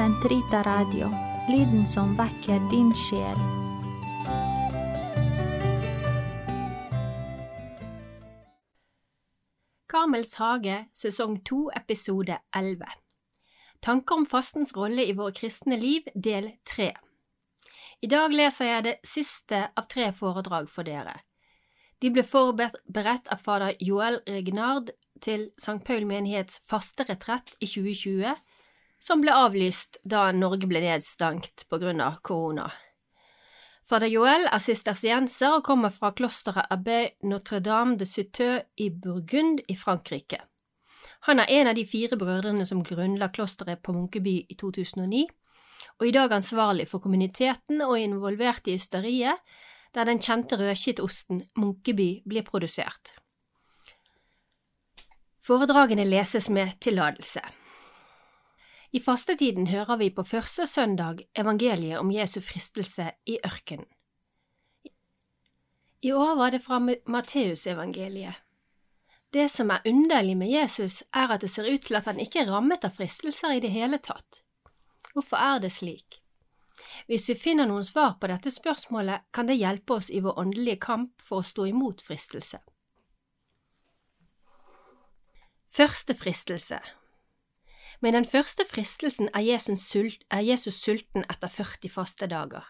Sentrita Radio, lyden som vekker din sjel. Kamels hage, sesong 2, episode 11 Tanker om fastens rolle i våre kristne liv, del 3 I dag leser jeg det siste av tre foredrag for dere. De ble forberedt av fader Joel Regnard til St. Paul menighets faste retrett i 2020, som ble avlyst da Norge ble nedstengt på grunn av korona. Fader Joel er sistersienser og kommer fra klosteret Abbé Notre-Dame de Citeaux i Burgund i Frankrike. Han er en av de fire brødrene som grunnla klosteret på Munkeby i 2009, og i dag ansvarlig for kommuniteten og involvert i ysteriet, der den kjente rødkittosten Munkeby blir produsert. Foredragene leses med tillatelse. I fastetiden hører vi på første søndag evangeliet om Jesu fristelse i ørkenen. I år var det fra Matteusevangeliet. Det som er underlig med Jesus, er at det ser ut til at han ikke er rammet av fristelser i det hele tatt. Hvorfor er det slik? Hvis vi finner noen svar på dette spørsmålet, kan det hjelpe oss i vår åndelige kamp for å stå imot fristelse. Første fristelse Med den første fristelsen er Jesus, sult, er Jesus sulten etter 40 faste dager.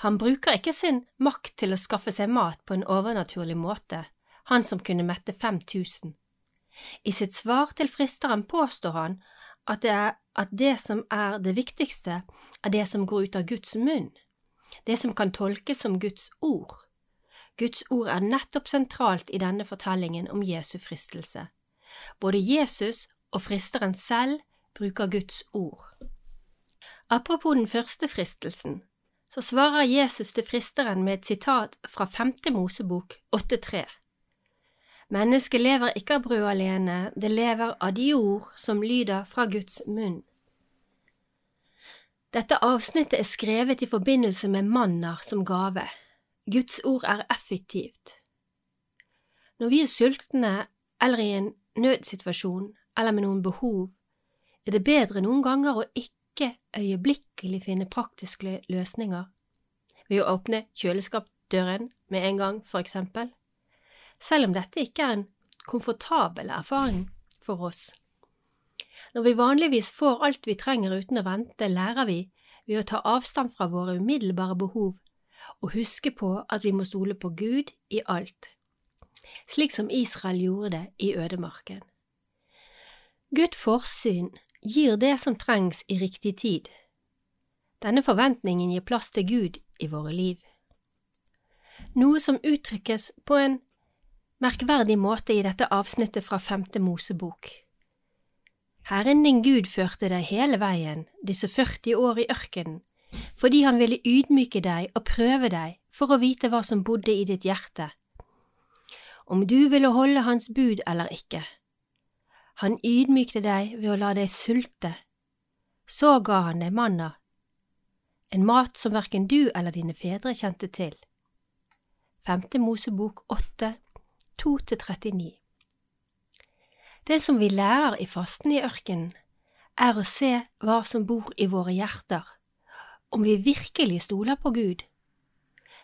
Han bruker ikke sin makt til å skaffe seg mat på en overnaturlig måte, han som kunne mette 5000. I sitt svar til fristeren påstår han at det, er, at det som er det viktigste, er det som går ut av Guds munn, det som kan tolkes som Guds ord. Guds ord er nettopp sentralt i denne fortellingen om Jesu fristelse. Både Jesus og fristeren selv bruker Guds ord. Apropos den første fristelsen, så svarer Jesus til fristeren med et sitat fra femte Mosebok 8.3. Mennesket lever ikke av brød alene, det lever av de ord som lyder fra Guds munn. Dette avsnittet er skrevet i forbindelse med manner som gave. Guds ord er effektivt. Når vi er sultne eller i en nødsituasjon eller med noen behov, er det bedre noen ganger å ikke øyeblikkelig finne praktiske løsninger ved å åpne kjøleskapsdøren med en gang, for eksempel selv om dette ikke er en komfortabel erfaring for oss. Når vi vanligvis får alt vi trenger uten å vente, lærer vi ved å ta avstand fra våre umiddelbare behov og huske på at vi må stole på Gud i alt, slik som Israel gjorde det i ødemarken. Guds forsyn gir det som trengs i riktig tid. Denne forventningen gir plass til Gud i våre liv. Noe som uttrykkes på en merkverdig måte i dette avsnittet fra femte Mosebok. Herren din Gud førte deg hele veien, disse 40 år i ørkenen, fordi han ville ydmyke deg og prøve deg for å vite hva som bodde i ditt hjerte, om du ville holde hans bud eller ikke. Han ydmykte deg ved å la deg sulte, så ga han deg manna, en mat som verken du eller dine fedre kjente til. Femte Mosebok 8, 2–39 Det som vi lærer i fasten i ørkenen, er å se hva som bor i våre hjerter, om vi virkelig stoler på Gud.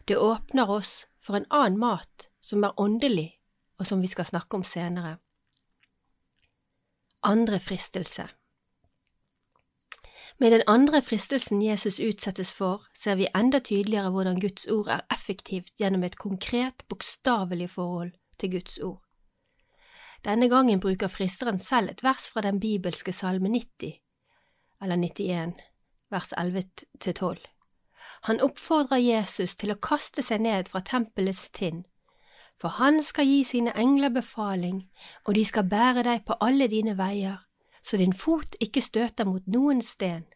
Det åpner oss for en annen mat som er åndelig, og som vi skal snakke om senere. Andre fristelse Med den andre fristelsen Jesus utsettes for, ser vi enda tydeligere hvordan Guds ord er effektivt gjennom et konkret, bokstavelig forhold til Guds ord. Denne gangen bruker fristeren selv et vers fra den bibelske salme 90, eller 91, vers 11–12. Han oppfordrer Jesus til å kaste seg ned fra tempelets tind, for han skal gi sine engler befaling, og de skal bære deg på alle dine veier, så din fot ikke støter mot noen sten.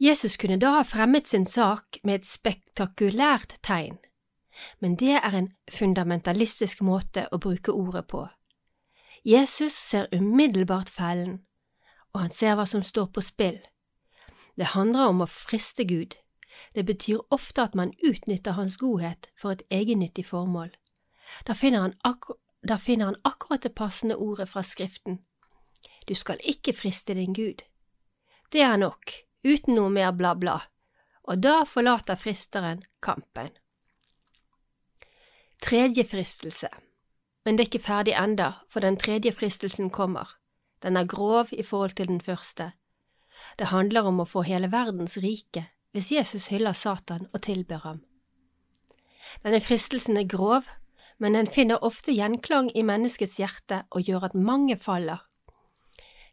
Jesus kunne da ha fremmet sin sak med et spektakulært tegn, men det er en fundamentalistisk måte å bruke ordet på. Jesus ser umiddelbart fellen, og han ser hva som står på spill. Det handler om å friste Gud. Det betyr ofte at man utnytter Hans godhet for et egennyttig formål. Da finner da finner han akkurat det passende ordet fra Skriften. Du skal ikke friste din Gud. Det er nok, uten noe mer bla, bla, og da forlater fristeren kampen. Tredje fristelse Men det er ikke ferdig enda, for den tredje fristelsen kommer. Den er grov i forhold til den første. Det handler om å få hele verdens rike hvis Jesus hyller Satan og tilber ham. Denne fristelsen er grov, men den finner ofte gjenklang i menneskets hjerte og gjør at mange faller.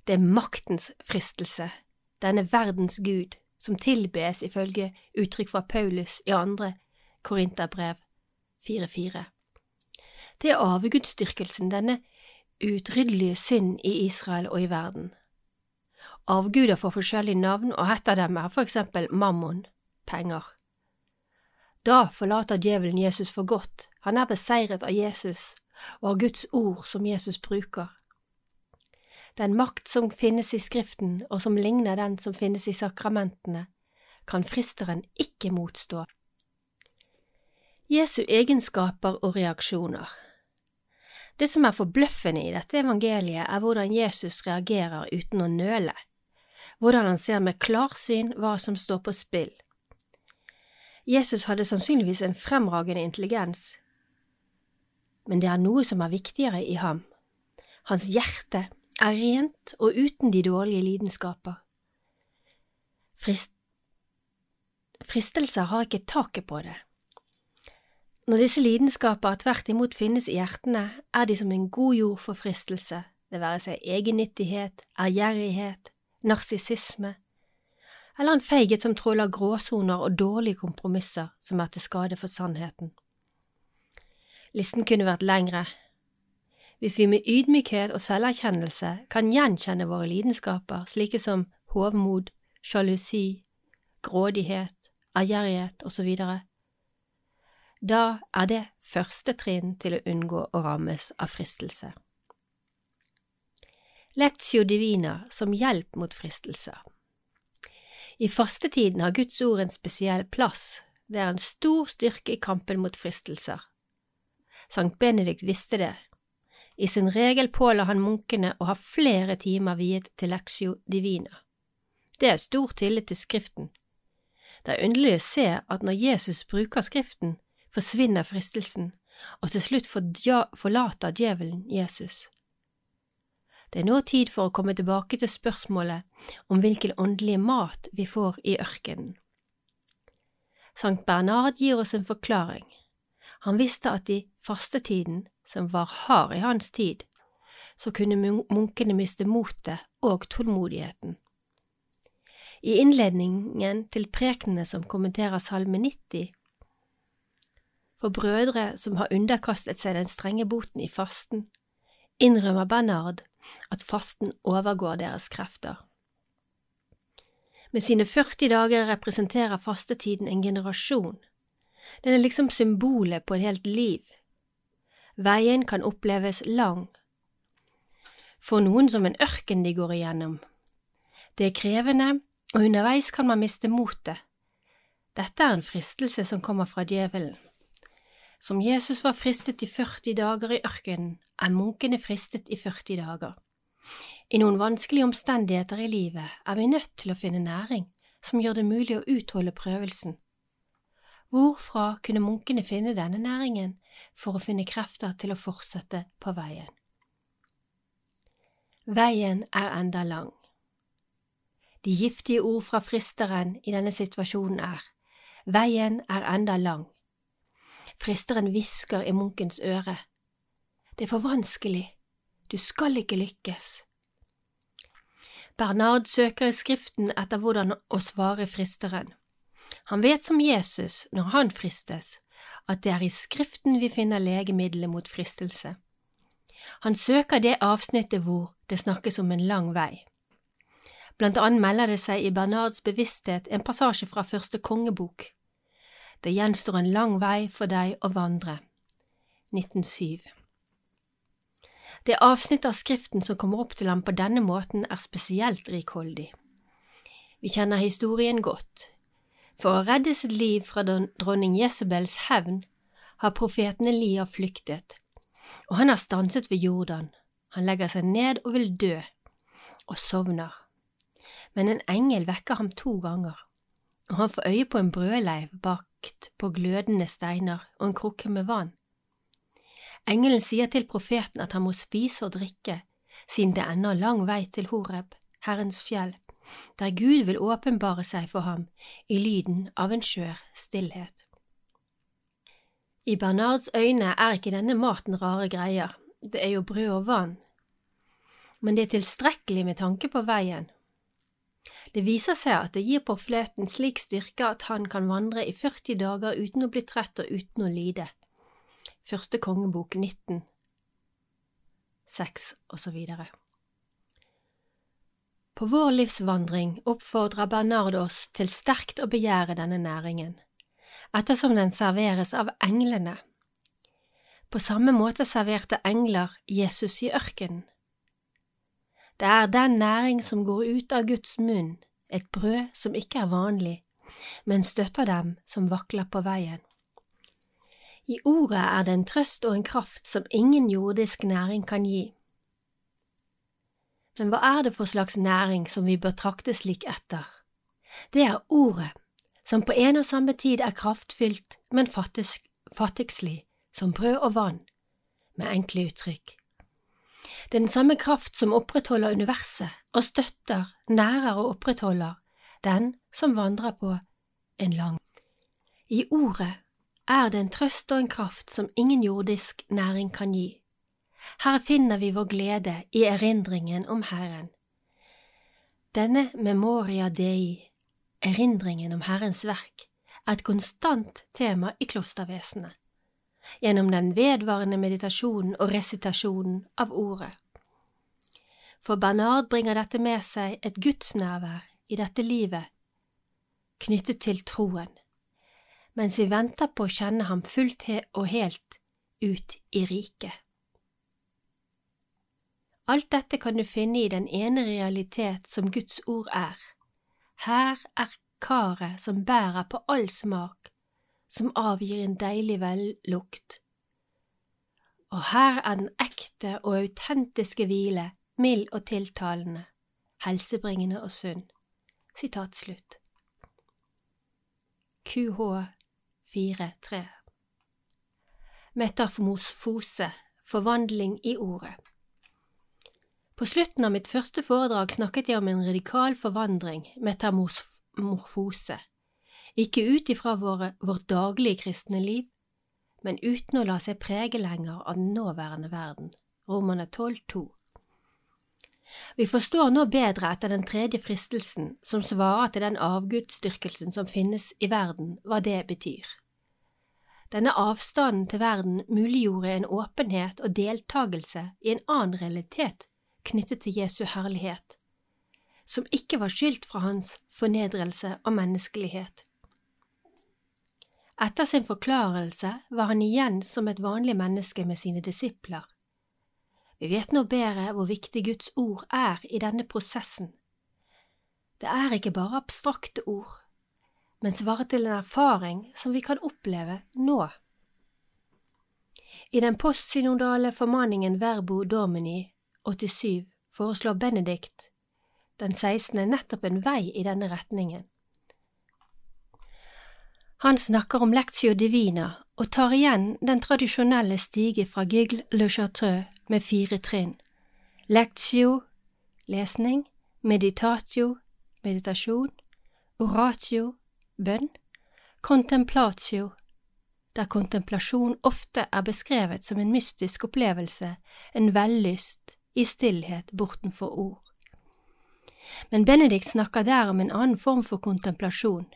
Det er maktens fristelse, denne verdens gud, som tilbes ifølge uttrykk fra Paulus i andre Korinterbrev 4.4. Det er avgudsdyrkelsen, denne utryddelige synd i Israel og i verden. Avguder får forskjellige navn, og et av dem er for eksempel mammon, penger. Da forlater djevelen Jesus for godt, han er beseiret av Jesus og av Guds ord som Jesus bruker. Den makt som finnes i Skriften og som ligner den som finnes i sakramentene, kan fristeren ikke motstå. Jesu egenskaper og reaksjoner Det som er forbløffende i dette evangeliet, er hvordan Jesus reagerer uten å nøle, hvordan han ser med klarsyn hva som står på spill. Jesus hadde sannsynligvis en fremragende intelligens, men det er noe som er viktigere i ham. Hans hjerte er rent og uten de dårlige lidenskaper. Frist Fristelser har ikke taket på det. Når disse lidenskaper tvert imot finnes i hjertene, er de som en god jord for fristelse, det være seg egennyttighet, ærgjerrighet, narsissisme, eller en feighet som tråler gråsoner og dårlige kompromisser som er til skade for sannheten. Listen kunne vært lengre. Hvis vi med ydmykhet og selverkjennelse kan gjenkjenne våre lidenskaper, slike som hovmod, sjalusi, grådighet, ærgjerrighet osv., da er det første trinn til å unngå å rammes av fristelse. Lectio divina som hjelp mot fristelser. I fastetiden har Guds ord en spesiell plass, det er en stor styrke i kampen mot fristelser. Sankt Benedikt visste det. I sin regel påla han munkene å ha flere timer viet til lectio divina. Det er stor tillit til Skriften. Det er underlig å se at når Jesus bruker Skriften, forsvinner fristelsen, og til slutt forlater djevelen Jesus. Det er nå tid for å komme tilbake til spørsmålet om hvilken åndelig mat vi får i ørkenen. Sankt Bernard gir oss en forklaring. Han visste at i fastetiden, som var hard i hans tid, så kunne munkene miste motet og tålmodigheten. I innledningen til prekenene som kommenterer Salme 90, for brødre som har underkastet seg den strenge boten i fasten, innrømmer Bernard at fasten overgår deres krefter. Med sine 40 dager representerer fastetiden en generasjon. Den er liksom symbolet på et helt liv. Veien kan oppleves lang. For noen som en ørken de går igjennom. Det er krevende, og underveis kan man miste motet. Dette er en fristelse som kommer fra djevelen. Som Jesus var fristet i 40 dager i ørkenen, er munkene fristet i 40 dager. I noen vanskelige omstendigheter i livet er vi nødt til å finne næring som gjør det mulig å utholde prøvelsen. Hvorfra kunne munkene finne denne næringen for å finne krefter til å fortsette på veien? Veien er enda lang. De giftige ord fra fristeren i denne situasjonen er Veien er enda lang. Fristeren hvisker i munkens øre. Det er for vanskelig, du skal ikke lykkes. Bernard søker i Skriften etter hvordan å svare fristeren. Han vet som Jesus, når han fristes, at det er i Skriften vi finner legemiddelet mot fristelse. Han søker det avsnittet hvor det snakkes om en lang vei. Blant annet melder det seg i Bernards bevissthet en passasje fra første kongebok. Det gjenstår en lang vei for deg å vandre. 1907. Det avsnittet av Skriften som kommer opp til ham på denne måten, er spesielt rikholdig. Vi kjenner historien godt. For å redde sitt liv fra dronning Jesabels hevn har profeten Elia flyktet, og han har stanset ved Jordan. Han legger seg ned og vil dø, og sovner. men en engel vekker ham to ganger, og han får øye på en brødleiv bakt på glødende steiner og en krukke med vann. Engelen sier til profeten at han må spise og drikke, siden det ennå er lang vei til Horeb, Herrens fjell, der Gud vil åpenbare seg for ham i lyden av en skjør stillhet. I Bernards øyne er ikke denne maten rare greier, det er jo brød og vann, men det er tilstrekkelig med tanke på veien. Det viser seg at det gir profeten slik styrke at han kan vandre i 40 dager uten å bli trett og uten å lide. Første kongebok 19, 6 osv. På vår livsvandring oppfordrer Bernard oss til sterkt å begjære denne næringen, ettersom den serveres av englene. På samme måte serverte engler Jesus i ørkenen. Det er den næring som går ut av Guds munn, et brød som ikke er vanlig, men støtter dem som vakler på veien. I ordet er det en trøst og en kraft som ingen jordisk næring kan gi. Men hva er det for slags næring som vi bør trakte slik etter? Det er ordet, som på en og samme tid er kraftfylt, men fattigslig, som brød og vann, med enkle uttrykk. Det er den samme kraft som opprettholder universet og støtter, nærer og opprettholder den som vandrer på en lang. I ordet er det en trøst og en kraft som ingen jordisk næring kan gi. Her finner vi vår glede i erindringen om Herren. Denne memoria dei, erindringen om Herrens verk, er et konstant tema i klostervesenet gjennom den vedvarende meditasjonen og resitasjonen av ordet. For Bernard bringer dette med seg et gudsnærvær i dette livet, knyttet til troen, mens vi venter på å kjenne ham fullt og helt ut i riket. Alt dette kan du finne i den ene realitet som Guds ord er. Her er karet som bærer på all smak, som avgir en deilig vellukt. Og her er den ekte og autentiske hvile, mild og tiltalende, helsebringende og sunn. Sitat slutt. QH 4.3 Metamorfose, forvandling i ordet. På slutten av mitt første foredrag snakket jeg om en radikal forvandring, metamorfose, ikke ut ifra vårt daglige kristne liv, men uten å la seg prege lenger av den nåværende verden. Romerne 12,2 Vi forstår nå bedre etter den tredje fristelsen, som svarer til den avgudsdyrkelsen som finnes i verden, hva det betyr. Denne avstanden til verden muliggjorde en åpenhet og deltagelse i en annen realitet knyttet til Jesu herlighet, som ikke var skyldt fra hans fornedrelse av menneskelighet. Etter sin forklarelse var han igjen som et vanlig menneske med sine disipler. Vi vet nå bedre hvor viktig Guds ord er i denne prosessen. Det er ikke bare abstrakte ord, men svarer til en erfaring som vi kan oppleve nå. I den postsynodale formaningen Verbo Domini 87 foreslår Benedikt den 16. nettopp en vei i denne retningen. Han snakker om lectio divina og tar igjen den tradisjonelle stige fra Gigle le Chartreux med fire trinn. Lectio lesning, meditatio meditasjon, oratio bønn, contemplatio der kontemplasjon ofte er beskrevet som en mystisk opplevelse, en vellyst i stillhet bortenfor ord. Men Benedikt snakker der om en annen form for kontemplasjon,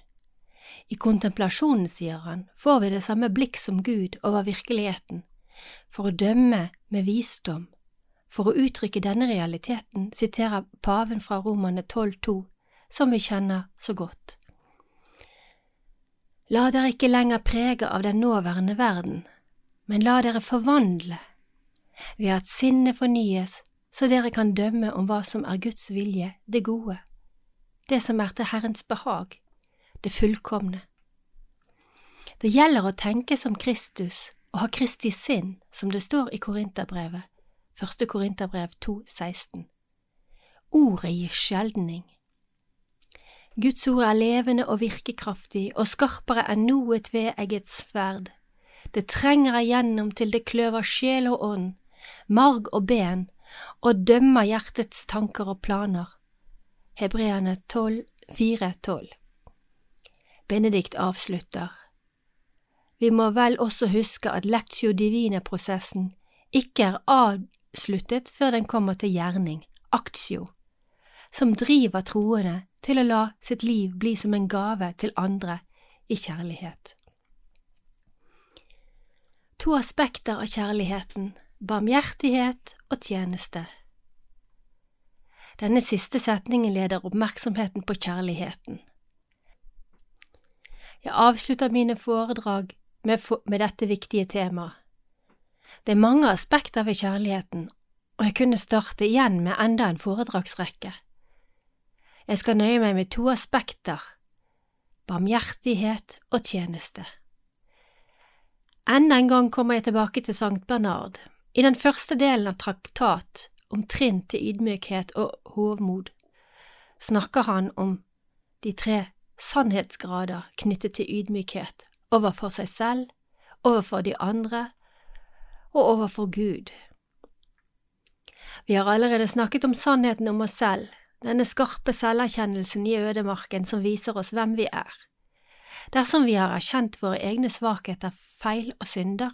i kontemplasjonen, sier han, får vi det samme blikk som Gud over virkeligheten, for å dømme med visdom. For å uttrykke denne realiteten siterer paven fra Romane 12,2, som vi kjenner så godt. La dere ikke lenger prege av den nåværende verden, men la dere forvandle ved at sinnet fornyes så dere kan dømme om hva som er Guds vilje, det gode, det som er til Herrens behag det fullkomne. Det gjelder å tenke som Kristus og ha Kristi sinn, som det står i Korinterbrevet, 1. Korinterbrev 2,16. Ordet gir skjeldning. Guds ord er levende og virkekraftig og skarpere enn noe tveegget sverd. Det trenger igjennom til det kløver sjel og ånd, marg og ben, og dømmer hjertets tanker og planer. Hebreerne 12, 4-12 Benedikt avslutter. Vi må vel også huske at lectio divine-prosessen ikke er avsluttet før den kommer til gjerning, actio, som driver troende til å la sitt liv bli som en gave til andre i kjærlighet. To aspekter av kjærligheten, barmhjertighet og tjeneste. Denne siste setningen leder oppmerksomheten på kjærligheten. Jeg avslutter mine foredrag med, med dette viktige temaet. Det er mange aspekter ved kjærligheten, og jeg kunne starte igjen med enda en foredragsrekke. Jeg skal nøye meg med to aspekter, barmhjertighet og tjeneste. Enda en gang kommer jeg tilbake til Sankt Bernard. I den første delen av traktat om trinn til ydmykhet og hovmod snakker han om de tre sannhetsgrader knyttet til ydmykhet overfor seg selv, overfor de andre og overfor Gud. Vi har allerede snakket om sannheten om oss selv, denne skarpe selverkjennelsen i ødemarken som viser oss hvem vi er. Dersom vi har erkjent våre egne svakheter, feil og synder,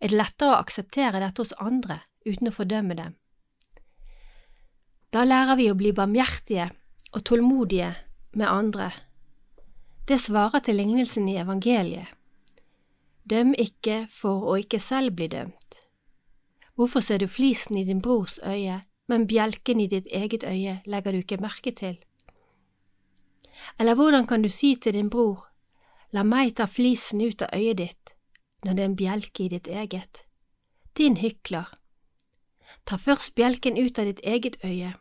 er det lettere å akseptere dette hos andre uten å fordømme dem. Da lærer vi å bli barmhjertige og tålmodige med andre. Det svarer til lignelsen i evangeliet. Døm ikke for å ikke selv bli dømt. Hvorfor ser du flisen i din brors øye, men bjelken i ditt eget øye legger du ikke merke til? Eller hvordan kan du si til din bror, la meg ta flisen ut av øyet ditt, når det er en bjelke i ditt eget? Din hykler. Ta først bjelken ut av ditt eget øye,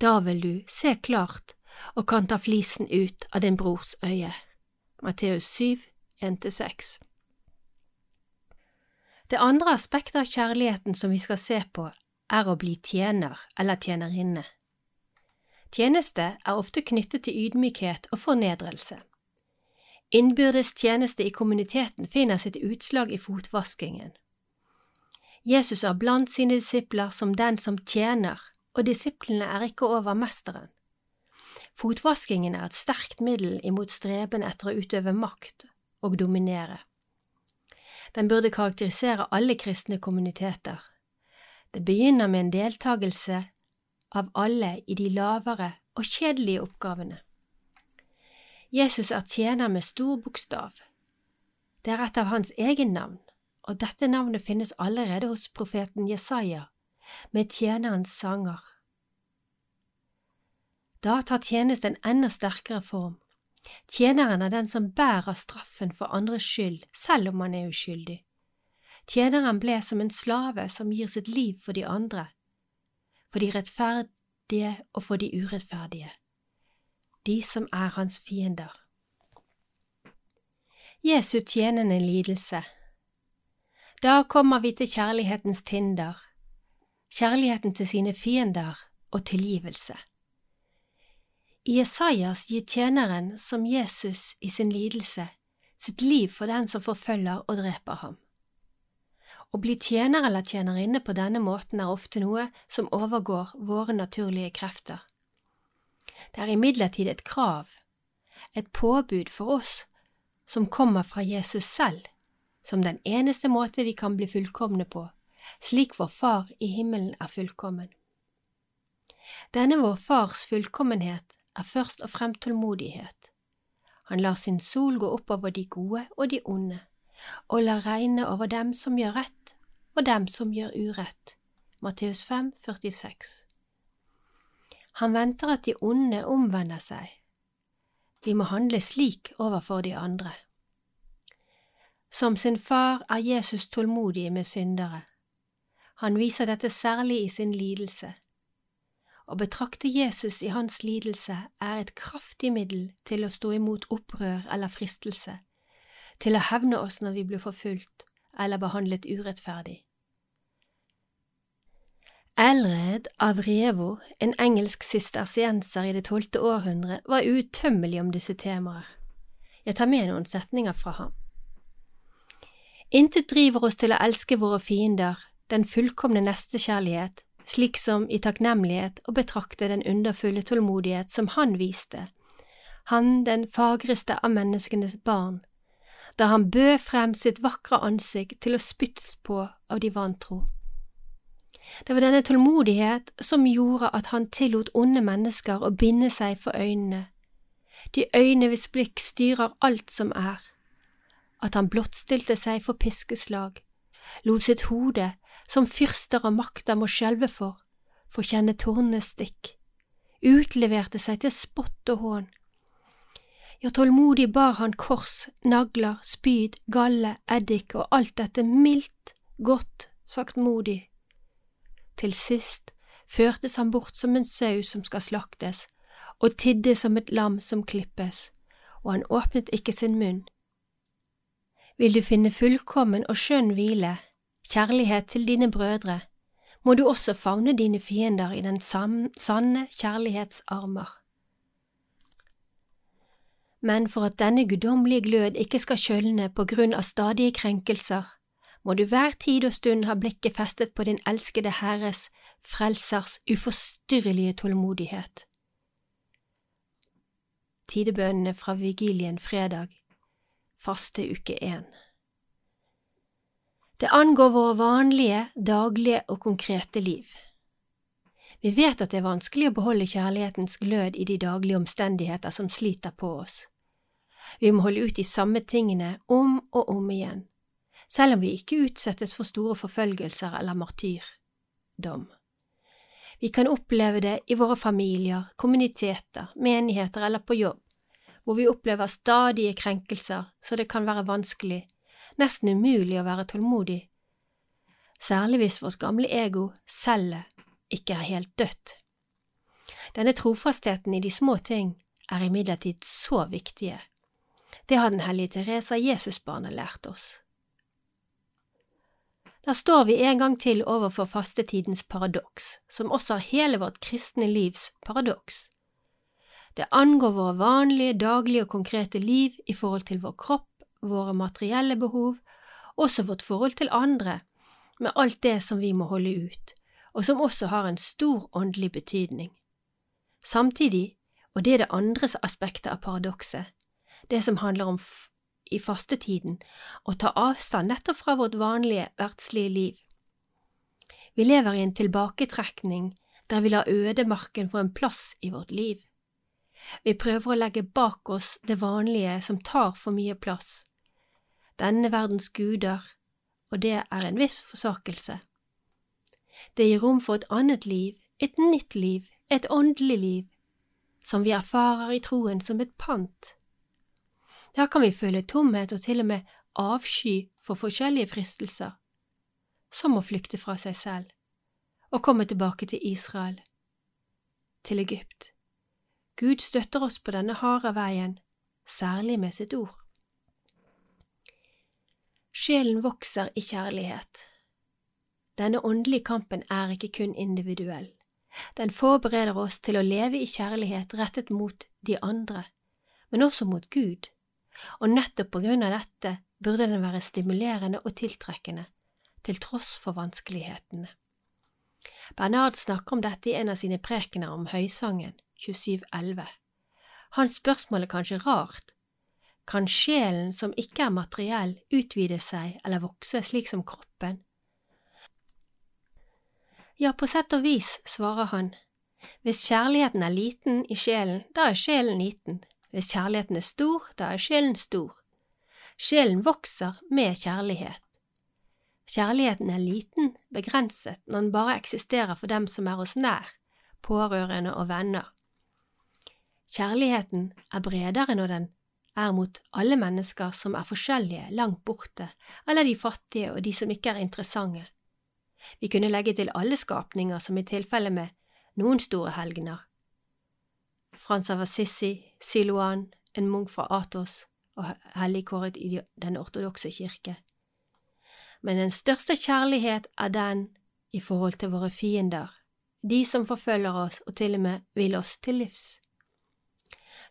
da vil du se klart og kan ta flisen ut av din brors øye. Matteus 7, 1–6 Det andre aspektet av kjærligheten som vi skal se på, er å bli tjener eller tjenerinne. Tjeneste er ofte knyttet til ydmykhet og fornedrelse. Innbyrdes tjeneste i kommuniteten finner sitt utslag i fotvaskingen. Jesus er blant sine disipler som den som tjener, og disiplene er ikke over mesteren. Fotvaskingen er et sterkt middel imot streben etter å utøve makt og dominere. Den burde karakterisere alle kristne kommuniteter. Det begynner med en deltakelse av alle i de lavere og kjedelige oppgavene. Jesus er tjener med stor bokstav. Det er et av hans egen navn, og dette navnet finnes allerede hos profeten Jesaja, med tjenerens sanger. Da tar tjeneste en enda sterkere form. Tjeneren er den som bærer straffen for andres skyld, selv om han er uskyldig. Tjeneren ble som en slave som gir sitt liv for de andre, for de rettferdige og for de urettferdige, de som er hans fiender. Jesu tjenende lidelse Da kommer vi til kjærlighetens tinder, kjærligheten til sine fiender og tilgivelse. Jesajas gir tjeneren som Jesus i sin lidelse sitt liv for den som forfølger og dreper ham. Å bli tjener eller tjenerinne på denne måten er ofte noe som overgår våre naturlige krefter. Det er imidlertid et krav, et påbud for oss som kommer fra Jesus selv, som den eneste måte vi kan bli fullkomne på, slik vår Far i himmelen er fullkommen. Denne vår Fars fullkommenhet er først og fremst tålmodighet. Han lar sin sol gå opp over de gode og de onde og lar regne over dem som gjør rett og dem som gjør urett. Matteus 5, 46 Han venter at de onde omvender seg. Vi må handle slik overfor de andre. Som sin far er Jesus tålmodig med syndere. Han viser dette særlig i sin lidelse. Å betrakte Jesus i hans lidelse er et kraftig middel til å stå imot opprør eller fristelse til å hevne oss når vi blir forfulgt eller behandlet urettferdig. Elred av Revo, en engelsk sistersienser i det tolvte århundre, var uuttømmelig om disse temaer. Jeg tar med noen setninger fra ham. Intet driver oss til å elske våre fiender, den fullkomne nestekjærlighet, slik som i takknemlighet å betrakte den underfulle tålmodighet som han viste, han den fagreste av menneskenes barn, da han bød frem sitt vakre ansikt til å spyttes på av de vantro. Det var denne tålmodighet som gjorde at han tillot onde mennesker å binde seg for øynene, de øyne hvis blikk styrer alt som er, at han blottstilte seg for piskeslag, lot sitt hode, som fyrster og makta må skjelve for, for kjenne tornenes stikk, utleverte seg til spott og hån. Ja, tålmodig bar han kors, nagler, spyd, galle, eddik og alt dette mildt, godt, saktmodig til sist førtes han bort som en sau som skal slaktes, og tidde som et lam som klippes, og han åpnet ikke sin munn. Vil du finne fullkommen og skjønn hvile, kjærlighet til dine brødre, må du også favne dine fiender i den sanne kjærlighets armer. Men for at denne guddommelige glød ikke skal kjølne på grunn av stadige krenkelser, må du hver tid og stund ha blikket festet på din elskede Herres, Frelsers uforstyrrelige tålmodighet. Tidebønnene fra vigilien fredag, faste uke én. Det angår våre vanlige, daglige og konkrete liv. Vi vet at det er vanskelig å beholde kjærlighetens glød i de daglige omstendigheter som sliter på oss. Vi må holde ut de samme tingene om og om igjen selv om vi ikke utsettes for store forfølgelser eller martyrdom. Vi kan oppleve det i våre familier, kommuniteter, menigheter eller på jobb, hvor vi opplever stadige krenkelser så det kan være vanskelig, nesten umulig å være tålmodig, særlig hvis vårt gamle ego, cellet, ikke er helt dødt. Denne trofastheten i de små ting er imidlertid så viktige. Det har den hellige Teresa Jesusbarnet lært oss. Da står vi en gang til overfor fastetidens paradoks, som også er hele vårt kristne livs paradoks. Det angår våre vanlige, daglige og konkrete liv i forhold til vår kropp, våre materielle behov, også vårt forhold til andre, med alt det som vi må holde ut, og som også har en stor åndelig betydning. Samtidig, og det er det andres aspektet av paradokset, det som handler om i fastetiden å ta avstand nettopp fra vårt vanlige verdslige liv. Vi lever i en tilbaketrekning der vi lar ødemarken få en plass i vårt liv. Vi prøver å legge bak oss det vanlige som tar for mye plass, denne verdens guder, og det er en viss forsakelse. Det gir rom for et annet liv, et nytt liv, et åndelig liv, som vi erfarer i troen som et pant der kan vi føle tomhet og til og med avsky for forskjellige fristelser, som å flykte fra seg selv og komme tilbake til Israel, til Egypt. Gud støtter oss på denne harde veien, særlig med sitt ord. Sjelen vokser i kjærlighet. Denne åndelige kampen er ikke kun individuell. Den forbereder oss til å leve i kjærlighet rettet mot de andre, men også mot Gud og nettopp på grunn av dette burde den være stimulerende og tiltrekkende, til tross for vanskelighetene. Bernard snakker om dette i en av sine prekener om Høysangen, 2711. Hans spørsmål er kanskje rart. Kan sjelen som ikke er materiell, utvide seg eller vokse slik som kroppen? Ja, på sett og vis, svarer han. Hvis kjærligheten er liten i sjelen, da er sjelen liten, hvis kjærligheten er stor, da er sjelen stor. Sjelen vokser med kjærlighet. Kjærligheten er liten, begrenset, når den bare eksisterer for dem som er oss nær, pårørende og venner. Kjærligheten er bredere når den er mot alle mennesker som er forskjellige, langt borte, eller de fattige og de som ikke er interessante. Vi kunne legge til alle skapninger, som i tilfelle med noen store helgener, Frans av Assisi, Siloan, en munk fra Atos og helligkåret i den ortodokse kirke. Men den største kjærlighet er den i forhold til våre fiender, de som forfølger oss og til og med vil oss til livs.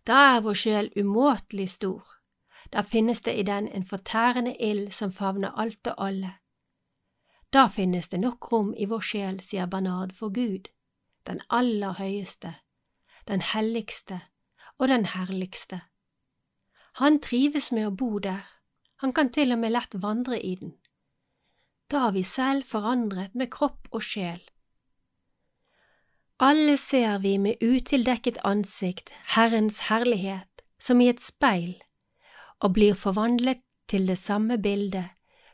Da er vår sjel umåtelig stor, da finnes det i den en fortærende ild som favner alt og alle. Da finnes det nok rom i vår sjel, sier Bernard, for Gud, den aller høyeste, den helligste og den herligste. Han trives med å bo der, han kan til og med lett vandre i den. Da er vi selv forandret med kropp og sjel. Alle ser vi med utildekket ansikt Herrens herlighet som i et speil, og blir forvandlet til det samme bildet,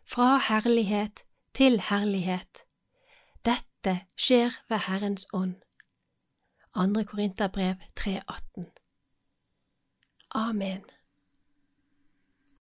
fra herlighet til herlighet. Dette skjer ved Herrens ånd. Andre Korinterbrev 3,18 Amen.